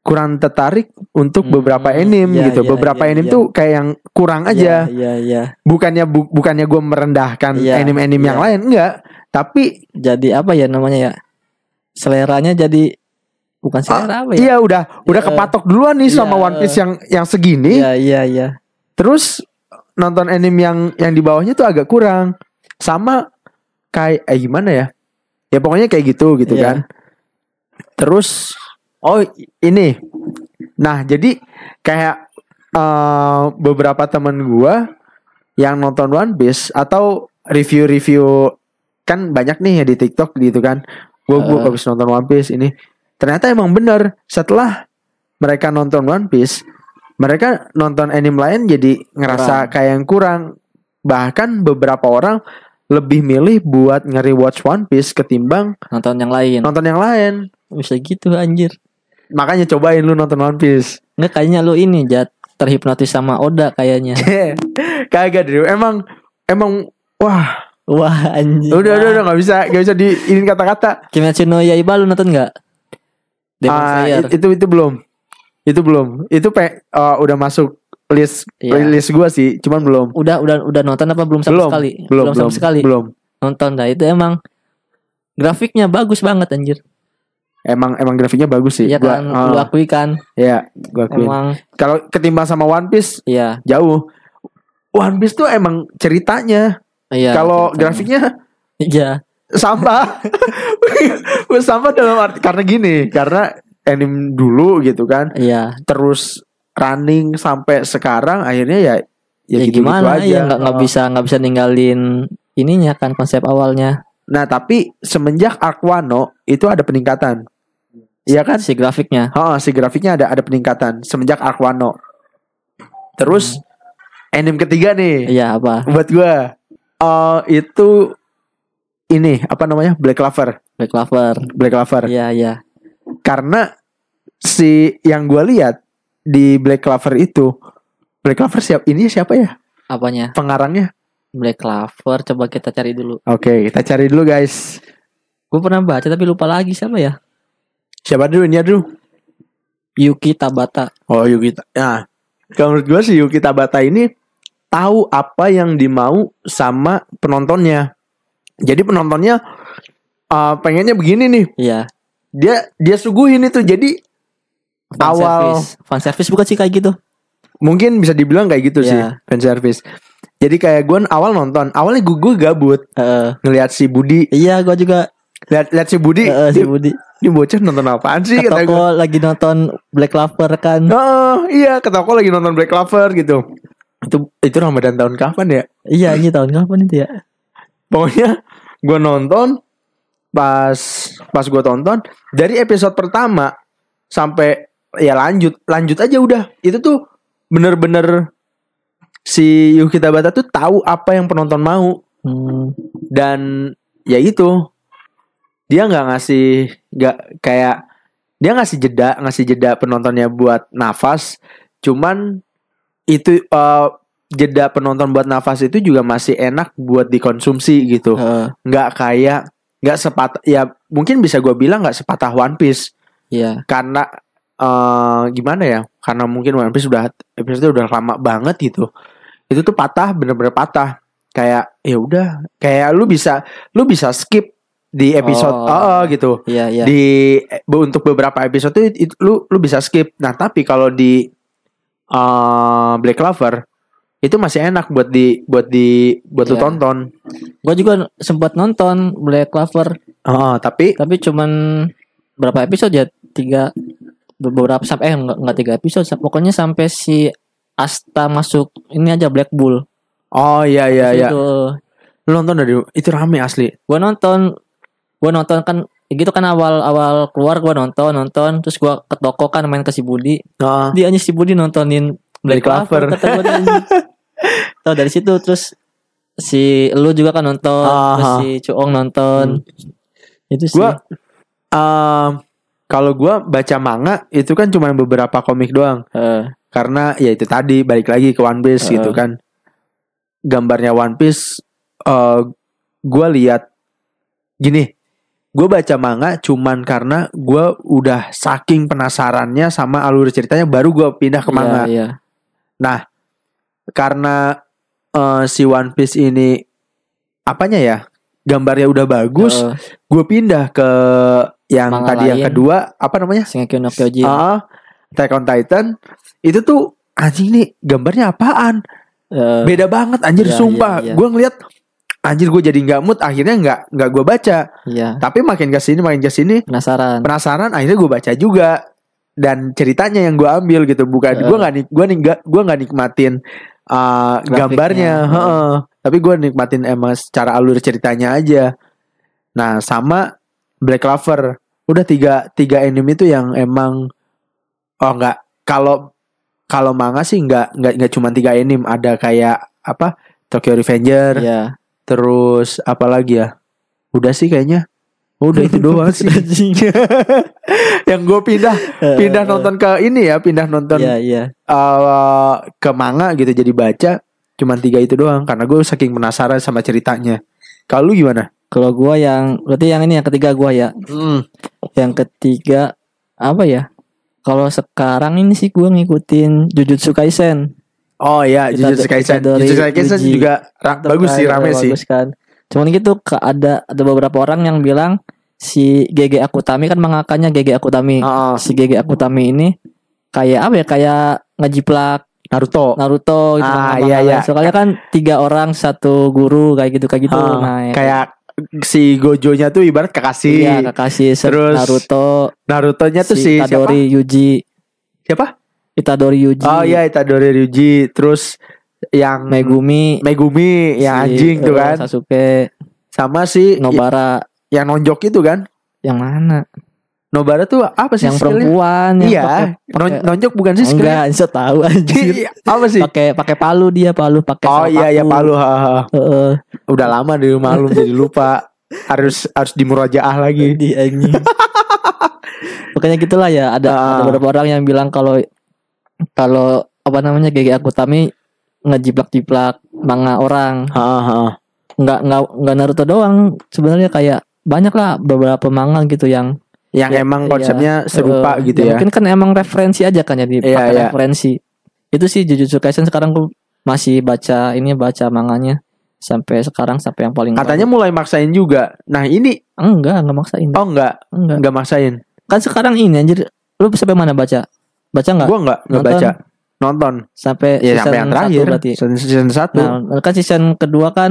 kurang tertarik untuk Hmm, beberapa anime iya, gitu. iya, beberapa iya, anime iya. tuh kayak yang kurang aja. ya ya bukannya bu- bukannya gue merendahkan Iya, anime-anime yang iya. lain enggak. Tapi jadi apa ya namanya ya? Seleranya jadi bukan selera apa ya? iya udah udah Iya. kepatok duluan nih sama Iya. One Piece yang yang segini. Iya iya iya. Terus nonton anime yang yang di bawahnya tuh agak kurang sama kayak eh gimana ya ya pokoknya kayak gitu gitu Iya. kan terus oh ini nah jadi kayak eh, beberapa temen gua yang nonton One Piece atau review-review kan banyak nih ya di TikTok gitu kan gua gua Eh. habis nonton One Piece ini ternyata emang bener setelah mereka nonton One Piece mereka nonton anime lain jadi ngerasa Kurang. kayak yang kurang bahkan beberapa orang lebih milih buat nge-rewatch One Piece ketimbang nonton yang lain. nonton yang lain. Bisa gitu anjir. Makanya cobain lu nonton One Piece. Nggak kayaknya lu ini jat. Terhipnotis sama Oda kayaknya. [LAUGHS] Kagak deh emang emang wah. Wah anjir udah udah udah nggak bisa nggak bisa diinin kata-kata. Kimetsu no Yaiba lu nonton nggak? Demon Ah, Slayer. it- itu itu belum. Itu belum. Itu pe eh, udah masuk list Iya. list gua sih cuman belum. Udah udah udah nonton apa belum sama belum sekali? belum belum sama sekali. belum. Nonton dah itu emang grafiknya bagus banget anjir. Emang emang grafiknya bagus sih. Iya Gua- kan ah, lu akui kan. Iya, gua akuin. emang. Kalau ketimbang sama One Piece iya. jauh. One Piece tuh emang ceritanya. iya Kalau grafiknya iya. sampah. [LAUGHS] sampah dalam arti karena gini, karena anime dulu gitu kan, iya. Terus running sampai sekarang akhirnya ya ya, ya, gitu, gimana aja. ya nggak nggak Oh. bisa nggak bisa ninggalin ininya kan konsep awalnya Nah, tapi semenjak Aquano itu ada peningkatan. Iya kan? si grafiknya Oh, si grafiknya ada ada peningkatan semenjak Aquano. Terus anime ketiga nih. iya apa buat gua eh itu ini apa namanya Black Clover Black Clover Black Clover iya iya karena si yang gua lihat di Black Clover itu. Black Clover siap ini siapa ya? Apanya? Pengarangnya? Black Clover coba kita cari dulu. Oke kita cari dulu guys. Gue pernah baca tapi lupa lagi siapa ya? Siapa dulu ini dulu? Yuki Tabata. Oh Yuki nah kalau menurut gua si Yuki Tabata ini tahu apa yang dimau sama penontonnya. Jadi penontonnya eh, pengennya begini nih. Iya. Dia dia suguhin itu. Jadi fan Awal- service. Fan service bukan sih kayak gitu? Mungkin bisa dibilang kayak gitu sih Iya. fan service. Jadi kayak gue awal nonton awalnya gue gue gabut. Heeh. ngelihat si Budi. Iya gue juga. Lihat lihat si Budi. Heeh, si Budi. ini bocah nonton apaan sih? Ke toko lagi nonton Black Clover kan. Oh iya ke toko lagi nonton Black Clover gitu. Itu itu Ramadan tahun kapan ya? Iya ini tahun kapan itu ya? Pokoknya gue nonton pas pas gue tonton. Dari episode pertama sampai ya lanjut lanjut aja udah. Itu tuh bener-bener si Yuki Tabata tuh tahu apa yang penonton mau. Hmm. dan ya itu dia nggak ngasih nggak kayak dia ngasih jeda ngasih jeda penontonnya buat nafas. Cuman itu eh, jeda penonton buat nafas itu juga masih enak buat dikonsumsi gitu. Nggak kayak nggak sepatah ya mungkin bisa gue bilang nggak sepatah One Piece. Iya. Karena eh gimana ya karena mungkin One Piece udah episode udah lama banget gitu. Itu tuh patah bener-bener patah. Kayak ya udah kayak lu bisa lu bisa skip di episode Oh. oh, gitu. Iya iya. Di untuk beberapa episode itu, itu lu lu bisa skip. Nah tapi kalau di eh Black Clover itu masih enak buat di buat di buat lu Iya. tonton. Gue juga sempat nonton Black Clover. Oh tapi tapi cuman berapa episode ya? Tiga beberapa sampai eh enggak, enggak tiga episode pokoknya sampai si Asta masuk ini aja Black Bull. Oh iya iya iya. itu Lu nonton dari itu rame asli. gue nonton gue nonton kan gitu kan awal awal keluar gue nonton nonton. Terus gue ke toko kan main ke si Budi. Nah, dia aja si Budi nontonin Black Black Clover. Tahu [LAUGHS] dari situ terus si lu juga kan nonton terus Aha. si Cuong nonton. Itu sih. Gua em, kalau gua baca manga itu kan cuma beberapa komik doang. Eh, Karena ya itu tadi balik lagi ke One Piece Heeh. gitu kan. Gambarnya One Piece eh gua lihat gini. Gue baca manga cuman karena gua udah saking penasarannya sama alur ceritanya baru gua pindah ke iya, manga. iya. Nah, karena eh, si One Piece ini apanya ya? Gambarnya udah bagus, Eh, gue pindah ke yang Manga tadi yang lain. kedua apa namanya? Shingeki no Kyojin Ah, Attack on Titan. Itu tuh anjing nih gambarnya apaan? Eh, Beda banget anjir iya, sumpah. iya, iya. Gue ngeliat anjir gue jadi nggak mood akhirnya nggak nggak gue baca. iya Tapi makin ke sini makin ke sini penasaran penasaran akhirnya gue baca juga dan ceritanya yang gue ambil gitu bukan Eh. gue nggak gue nih gue nggak nikmatin uh, Grafiknya, gambarnya heeh. tapi gue nikmatin emang secara alur ceritanya aja nah sama Black Clover. Udah tiga tiga anime itu yang emang oh nggak kalau kalau manga sih nggak nggak nggak cuma tiga anime. Ada kayak apa Tokyo Revenger iya. terus apa lagi ya? Udah sih kayaknya. Udah itu doang [LAUGHS] sih. [LAUGHS] Yang gue pindah pindah nonton ke ini ya pindah nonton iya iya. eh, ke manga gitu jadi baca. Cuman tiga itu doang karena gue saking penasaran sama ceritanya. Kalau lu gimana kalau gua yang berarti yang ini yang ketiga gua ya? Yang ketiga apa ya? Kalau sekarang ini sih gua ngikutin Jujutsu Kaisen. Oh ya Kita- Jujutsu Kaisen. Jujutsu Kaisen Uji. juga ra- bagus sih rame sih. bagus kan? Cuman gitu ada ada beberapa orang yang bilang si GG Akutami kan mengakanya GG Akutami. Ah, si GG Akutami ini kayak apa ya kayak ngejiplak Naruto. Naruto gitu Ah, manga-manga iya, iya. soalnya kan tiga orang satu guru kayak gitu kayak gitu Ah, nah ya, kayak si Gojonya tuh ibarat Kakashi. Iya Kakashi Terus Naruto. Naruto-nya tuh si, si Itadori Yuji. Siapa? Siapa Itadori Yuji. Oh iya Itadori Ryuji terus yang Megumi. Megumi yang si, anjing tuh eh, kan. Sasuke. Sama si Nobara. Yang nonjok itu kan? Yang mana Nobara tuh apa sih yang skillnya? perempuan yang Iya, pakai- nonjok bukan sih skillnya? enggak bisa tahu anjir Iya, apa sih? pakai pakai palu dia palu pakai Oh iya iya palu. ha, ha. Heeh. Udah lama di malum jadi lupa. Harus harus dimurajaah lagi. di anjing [LAUGHS] Pokoknya gitulah ya ada Ah. ada beberapa orang yang bilang kalau kalau apa namanya GG Akutami ngejiplak-jiplak manga orang Ha, ha. nggak nggak nggak Naruto doang sebenarnya kayak banyak lah beberapa manga gitu yang Yang Ya, emang iya. konsepnya serupa eh, gitu ya. mungkin kan emang referensi aja kan jadi pakai iya. referensi itu sih Jujutsu Kaisen sekarang gue masih baca ini baca manganya sampai sekarang sampai yang paling Katanya mulai maksain juga. Nah, ini baru. enggak enggak maksain oh enggak, enggak enggak maksain. kan sekarang ini anjir lu sampai mana baca baca nggak Gua enggak enggak baca. Nonton. sampai Ya season sampai yang satu terakhir. berarti Season, season 1. nah kan season kedua kan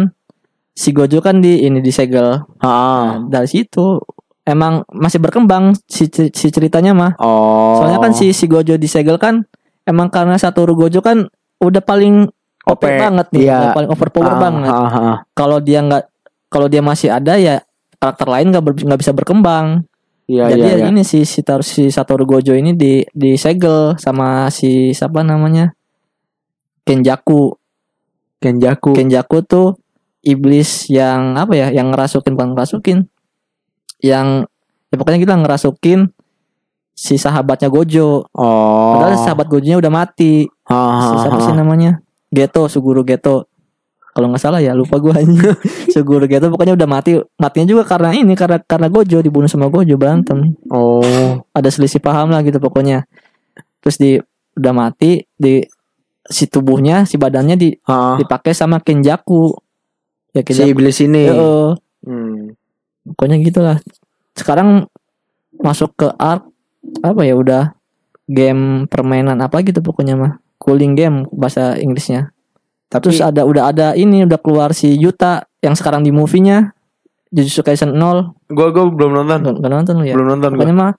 si Gojo kan di ini disegel nah, dari situ emang masih berkembang si, si ceritanya mah Oh. soalnya kan si si Gojo disegel kan emang karena Satoru Gojo kan udah paling OP, OP, banget nih iya. udah paling overpower Ah, banget ah, ah. kalau dia nggak kalau dia masih ada ya karakter lain nggak ber- nggak bisa berkembang Iya jadi iya. ya iya. ini si si, si Satoru Gojo ini di disegel sama si siapa namanya Kenjaku Kenjaku. Kenjaku tuh iblis yang apa ya yang ngerasukin bukan ngerasukin yang ya pokoknya kita ngerasukin si sahabatnya Gojo Oh. padahal sahabat Gojonya udah mati Ah, si ah, siapa ah. sih namanya Geto Suguru Geto kalau nggak salah ya lupa gue aja [LAUGHS] Suguru Geto pokoknya udah mati matinya juga karena ini karena karena Gojo dibunuh sama Gojo berantem Oh. ada selisih paham lah gitu pokoknya terus di udah mati di si tubuhnya si badannya di Ah. dipakai sama Kenjaku ya Si Kenjaku iblis ini. Heeh. Hmm. Pokoknya gitulah sekarang masuk ke art apa ya udah game permainan apa gitu pokoknya mah cooling game bahasa Inggrisnya Tapi terus ada udah ada ini udah keluar si Yuta yang sekarang di movie-nya Jujutsu Kaisen 0 gua gua belum nonton. nggak nonton lu ya Belum nonton gua. pokoknya mah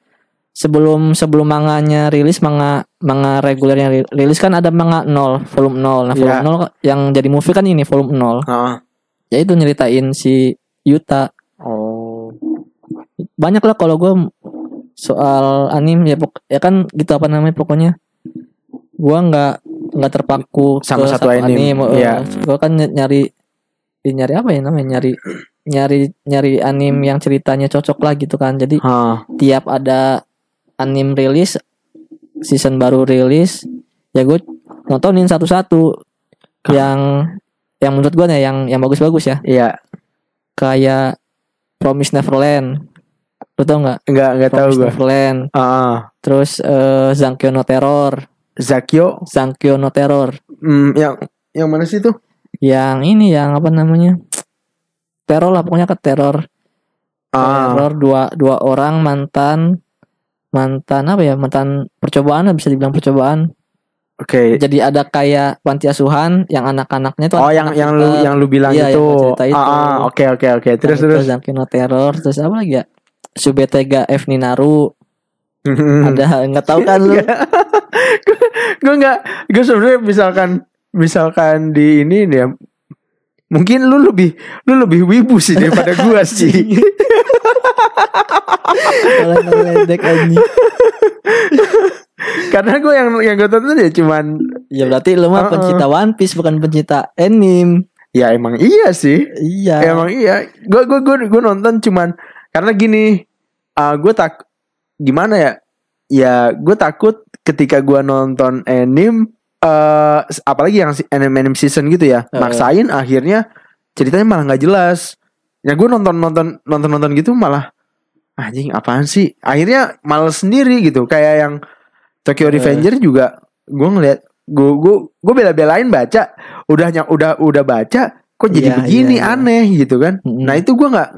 sebelum sebelum manganya rilis manga manga regulernya ri- rilis kan ada manga 0 volume 0 nah volume Iya. 0 yang jadi movie kan ini volume 0 Heeh. ya itu nyeritain si Yuta. Banyak lah kalau gue soal anim ya pok ya kan gitu apa namanya pokoknya gua nggak nggak terpaku Sama ke satu anime, eh, iya. gua kan ny- nyari eh, nyari apa ya namanya nyari nyari nyari anim yang ceritanya cocok lah gitu kan jadi Hah. tiap ada anim rilis season baru rilis ya gue nontonin satu-satu yang yang menurut gue nih yang yang bagus-bagus ya Iya. kayak Promise Neverland lu tau nggak Enggak enggak tahu Promise gua. Neverland Heeh. terus eh Zankyo no Terror Zakyo Zankyo no Terror hmm, yang yang mana sih tuh? yang ini yang apa namanya teror lah pokoknya ke teror Ah. teror dua dua orang mantan mantan apa ya mantan percobaan lah, bisa dibilang percobaan Oke. jadi ada kayak panti asuhan yang anak-anaknya tuh Oh yang anak-anak yang kita. lu yang lu bilang Iya, itu. yang gua cerita itu. Ah, ah, oke oke oke. Terus Yang itu terus. Zankyo no Terror terus apa lagi ya Subetega F Ninaru. Ada nggak tahu kan lu? [LAUGHS] Gue nggak gue sebenarnya misalkan misalkan di ini ya mungkin lu lebih lu lebih wibu sih daripada [LAUGHS] gua sih. [LAUGHS] Karena gue yang yang gue tonton ya cuman ya berarti lu mah Uh-uh. pencinta One Piece bukan pencinta anime. Ya emang iya sih. Iya. Emang iya. Gue gue gue gue nonton cuman karena gini ah gue tak gimana ya ya gue takut ketika gue nonton anime eh apalagi yang anime anime season gitu ya Heeh. maksain akhirnya ceritanya malah nggak jelas ya gue nonton nonton nonton nonton gitu malah anjing apaan sih akhirnya males sendiri gitu kayak yang Tokyo Eh. Revenger juga gue ngeliat gue gue gue bela-belain baca udah ny- udah udah baca kok jadi Iya, begini iya. aneh gitu kan Mm-mm. nah itu gue nggak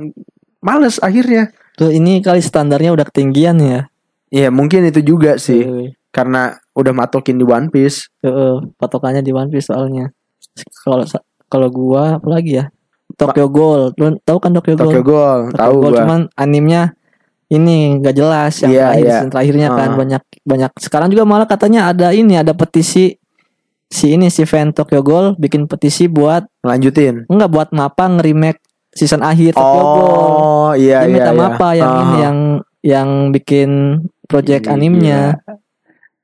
males akhirnya tuh ini kali standarnya udah ketinggian ya ya mungkin itu juga sih Heeh. karena udah matokin di One Piece Heeh, patokannya di One Piece soalnya. Kalau kalau gua apalagi ya? Tokyo Ghoul. Lu tahu kan Tokyo Ghoul? Tokyo Ghoul Tokyo tahu Ghoul gue cuman animnya ini nggak jelas yang Iya, terakhir iya. season terakhirnya kan Ah. banyak banyak sekarang juga malah katanya ada ini ada petisi si ini si fan Tokyo Ghoul bikin petisi buat lanjutin enggak buat mapa nge-remake season akhir Tokyo Ghoul. oh iya Dia iya minta iya. mapa yang Ah. ini yang yang bikin project Iya. animnya.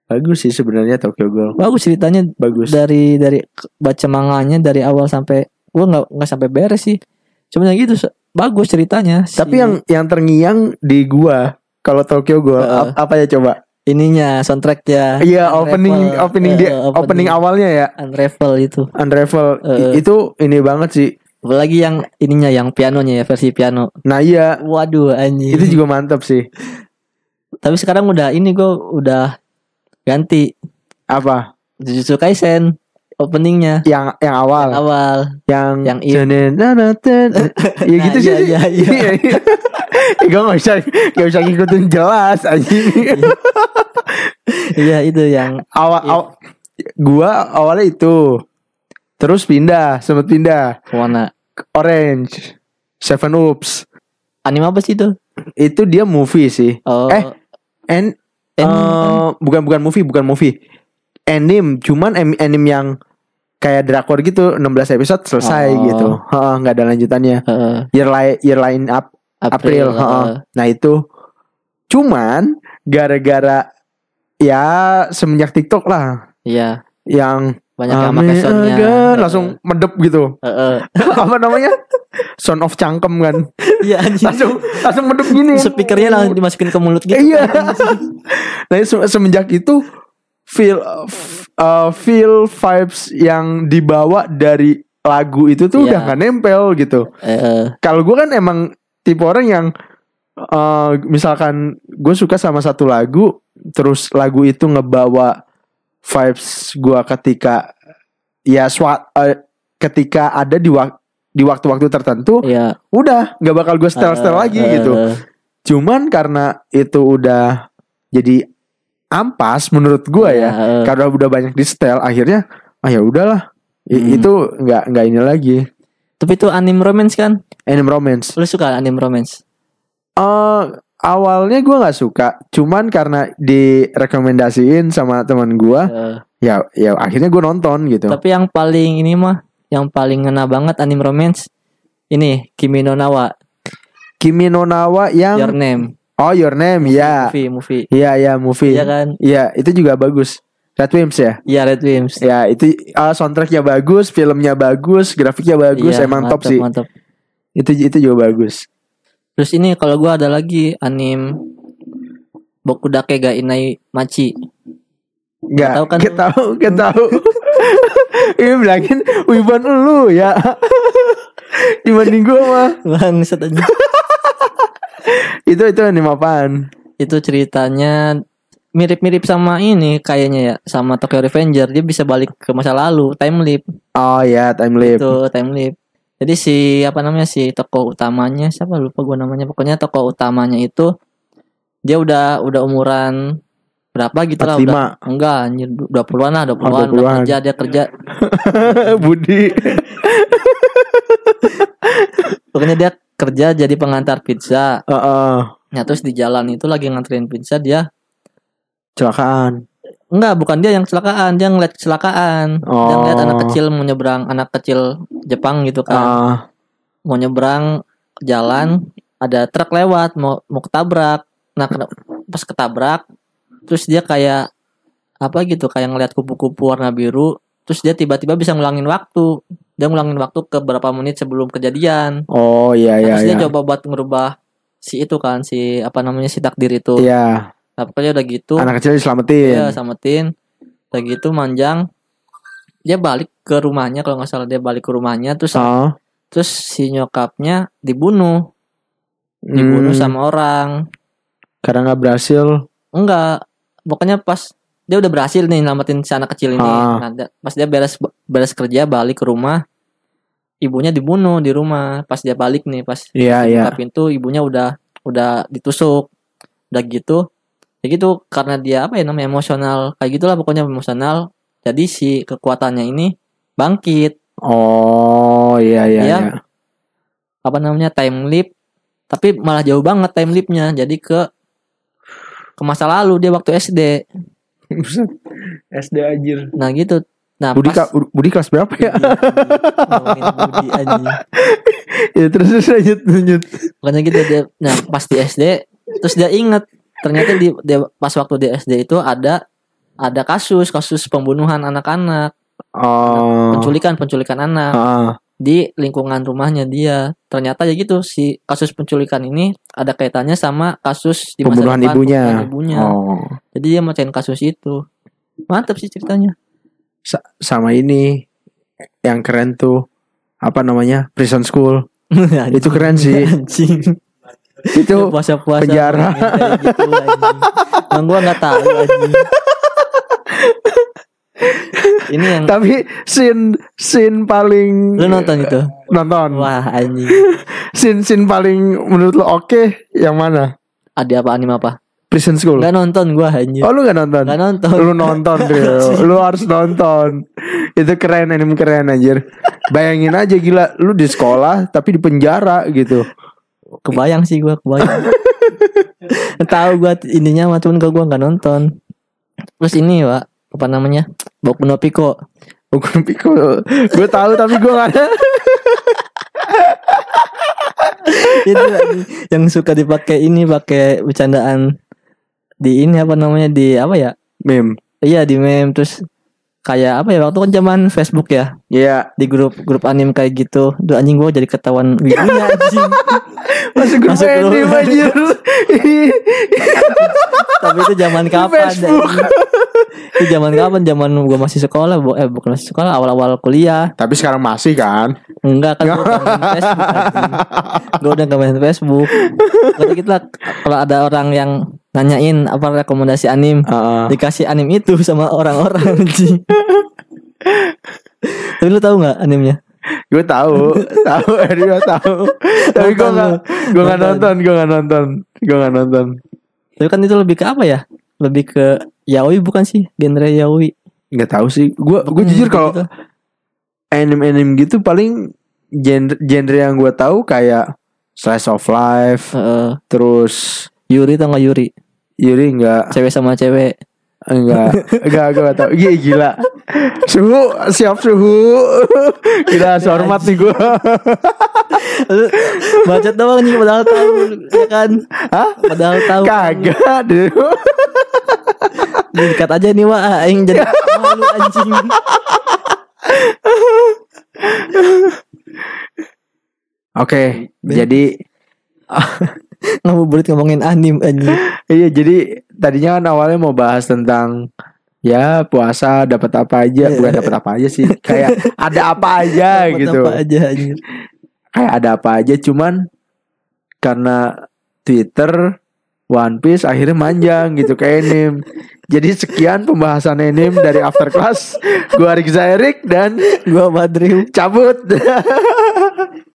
bagus sih sebenarnya Tokyo Ghoul Bagus ceritanya bagus dari dari baca manganya dari awal sampai gua nggak nggak sampai beres sih cuma yang gitu bagus ceritanya si tapi yang yang terngiang di gua kalau Tokyo Ghoul Heeh. ap- apa ya coba ininya soundtracknya iya Unravel. opening opening Eh, dia eh, opening awalnya ya Unravel itu Unravel Eh. itu ini banget sih apalagi yang ininya yang pianonya ya versi piano. Nah iya. Waduh anjing. Itu juga mantap sih. Tapi sekarang udah ini gua udah ganti. Apa? Jujutsu Kaisen openingnya. Yang yang awal? Awal. Yang Yang [LAUGHS] ya gitu Nah, sih. iya, iya, iya. gue gak bisa gak bisa ngikutin jelas aja iya itu yang awal, aw- gua awalnya itu terus pindah sempet pindah. Mana ke Orange Seven Oops. Anime apa sih itu? Itu dia movie sih. Oh. Eh, and Anime eh, bukan bukan movie bukan movie. Anime cuman anime yang kayak drakor gitu 16 episode selesai Oh. gitu. Heeh, nggak ada lanjutannya. Heeh, year line year line up April, April, heeh. Nah itu. Cuman gara-gara ya semenjak TikTok lah. Iya. Yang banyak yang pakai soundnya agar langsung medep gitu. Heeh. [LAUGHS] Apa namanya? Sound of cangkem kan. iya anjing Langsung langsung medep gini. speakernya langsung dimasukin ke mulut gitu Iya. [LAUGHS] nah se- semenjak itu feel uh, feel vibes yang dibawa dari lagu itu tuh Iya. udah nggak nempel gitu. Heeh. kalau gue kan emang tipe orang yang eh, misalkan gue suka sama satu lagu terus lagu itu ngebawa vibes gue ketika ya swat eh, ketika ada di wak- di waktu-waktu tertentu iya. udah nggak bakal gue setel setel Eh, lagi eh, gitu. eh. cuman karena itu udah jadi ampas menurut gue Iya, ya eh. karena udah banyak di setel akhirnya ah ya udahlah. Hmm. itu nggak nggak ini lagi. Tapi itu anime romance kan? Anime romance. Lu suka anime romance? Eh awalnya gue nggak suka, cuman karena direkomendasiin sama teman gue, Eh, ya ya akhirnya gue nonton gitu. tapi yang paling ini mah yang paling ngena banget anime romance ini Kimi no Nawa Kimi no Nawa yang Your Name Oh Your Name, ya, movie movie iya ya movie, Iya kan Iya, itu juga bagus. Red Wimps ya. Iya Red Wimps Ya itu uh, soundtracknya bagus, filmnya bagus, grafiknya bagus, Iya, emang top mantap, sih. mantap. Itu itu juga bagus. Terus ini kalau gua ada lagi anim Boku Dake ga Inai Machi. Enggak, tahu kan? Gak tahu, gak tahu. [LAUGHS] Ini bilangin wiban lu ya. [LAUGHS] Dibanding gua mah. [LAUGHS] Bangsat aja. Itu itu anime apaan? Itu ceritanya mirip-mirip sama ini kayaknya ya, sama Tokyo Revenger. Dia bisa balik ke masa lalu, time leap. Oh ya, time leap. Itu time leap. Jadi si apa namanya si tokoh utamanya siapa lupa gua namanya. Pokoknya tokoh utamanya itu dia udah udah umuran berapa gitu lah udah 45. enggak anjir 20-an lah 20-an, Oh, udah 20-an. kerja dia kerja [LAUGHS] Budi. pokoknya dia kerja jadi pengantar pizza Heeh. Nah terus di jalan itu lagi nganterin pizza dia Celakaan. Enggak bukan dia yang kecelakaan Dia ngeliat kecelakaan. Dia Oh. ngeliat anak kecil mau nyebrang Anak kecil Jepang gitu kan. Ah, Mau nyebrang jalan Ada truk lewat Mau mau ketabrak. Nah kena- pas ketabrak Terus dia kayak Apa gitu Kayak ngeliat kupu-kupu warna biru Terus dia tiba-tiba bisa ngulangin waktu. Dia ngulangin waktu ke berapa menit sebelum kejadian. Oh iya iya Terus dia iya. coba buat ngerubah Si itu kan Si apa namanya Si takdir itu. Iya, Nah pokoknya udah gitu anak kecil diselamatin. Iya samatin Udah gitu manjang Dia balik ke rumahnya Kalau nggak salah dia balik ke rumahnya Terus Oh. terus si nyokapnya dibunuh Dibunuh Hmm, sama orang karena nggak berhasil. Enggak Pokoknya pas Dia udah berhasil nih Nyelamatin si anak kecil ini Ah. Nah, Pas dia beres beres kerja Balik ke rumah Ibunya dibunuh di rumah Pas dia balik nih Pas iya. buka pintu Ibunya udah Udah ditusuk Udah gitu Ya gitu Karena dia apa ya namanya Emosional Kayak gitulah pokoknya emosional Jadi si kekuatannya ini Bangkit Oh iya iya Iya. iya. apa namanya time leap tapi malah jauh banget time leapnya jadi ke ke masa lalu dia waktu SD. SD anjir. nah gitu nah Budi, pas ka- Budi kelas berapa ya? Budi anjing. [LAUGHS] ya terus terus lanjut lanjut. pokoknya gitu dia nah pas di SD terus dia inget ternyata di dia pas waktu di SD itu ada ada kasus kasus pembunuhan anak-anak Oh. penculikan penculikan anak Ah, di lingkungan rumahnya dia ternyata ya gitu si kasus penculikan ini ada kaitannya sama kasus di masa Pembunuhan depan, ibunya. pembunuhan ibunya. Oh. Jadi dia macain kasus itu. Mantap sih ceritanya. Sa- sama ini yang keren tuh apa namanya prison school [LAUGHS] itu keren sih Anjing. Itu puasa-puasa penjara. ngomongin kayak gitu anjing. Yang gua nggak tahu anjing. Ini yang tapi scene scene paling lu nonton itu. nonton Wah anjing. scene scene paling menurut lo oke yang mana Ada apa anime apa? prison school Gak nonton gua anjing. oh lu gak nonton Gak nonton. lu nonton Rio. [LAUGHS] lu harus nonton itu keren anime keren anjir bayangin aja gila lu di sekolah tapi di penjara gitu Kebayang sih gua, kebayang. [LAUGHS] tahu gua ininya mah cuman gua nggak nonton. Terus ini, Pak, apa namanya? Boku no Pico. Bukan Pico gue tahu tapi gue gak ada itu yang suka dipakai ini pakai bercandaan di ini apa namanya di apa ya meme iya di meme terus kayak apa ya waktu kan zaman Facebook ya. Iya. Di grup grup anim kayak gitu. Duh anjing gua jadi ketahuan wibunya anjing. [LAUGHS] Masuk grup Masuk grup. anime anjir [LAUGHS] tapi itu zaman kapan Facebook. itu zaman kapan? Zaman gua masih sekolah bu- eh bukan masih sekolah awal-awal kuliah. Tapi sekarang masih kan? Enggak kan gua [LAUGHS] udah main Facebook anjing. gua udah gak main Facebook. Kita kalau ada orang yang nanyain apa rekomendasi anim Heeh. dikasih anim itu sama orang-orang. Tapi lu tahu nggak animnya? Gue tahu Tahu [LAUGHS] Rio tahu Tapi gue Nonton gak lu. Gue gak Nonton. Gue gak nonton Gue gak nonton Tapi kan itu lebih ke apa ya? Lebih ke yaoi bukan sih? Genre yaoi. Gak tahu sih Gue gue Hmm, jujur kalau gitu. anime-anime gitu paling genre, genre yang gue tahu kayak slice of life Heeh. terus Yuri tau gak Yuri? Yuri enggak Cewek sama cewek. enggak [LAUGHS] enggak gue gak tau Gila, gila suhu siap suhu gila hormat nih gue bacot doang nih padahal tahu ya kan. Hah? Padahal tahu. kagak deh Lu dikat aja nih Wak aing jadi [LAUGHS] malu anjing. oke jadi [LAUGHS] [LAUGHS] Ngabuburit ngomongin anim anjing. iya jadi tadinya kan awalnya mau bahas tentang ya puasa dapat apa aja bukan dapat apa aja sih kayak [LAUGHS] ada apa aja Dapat gitu Apa aja anjing. kayak ada apa aja cuman karena Twitter One Piece akhirnya manjang gitu kayak Enim. Jadi sekian pembahasan Enim dari After Class. Gua Rizky Erik dan Gua Badriu. cabut. [LAUGHS]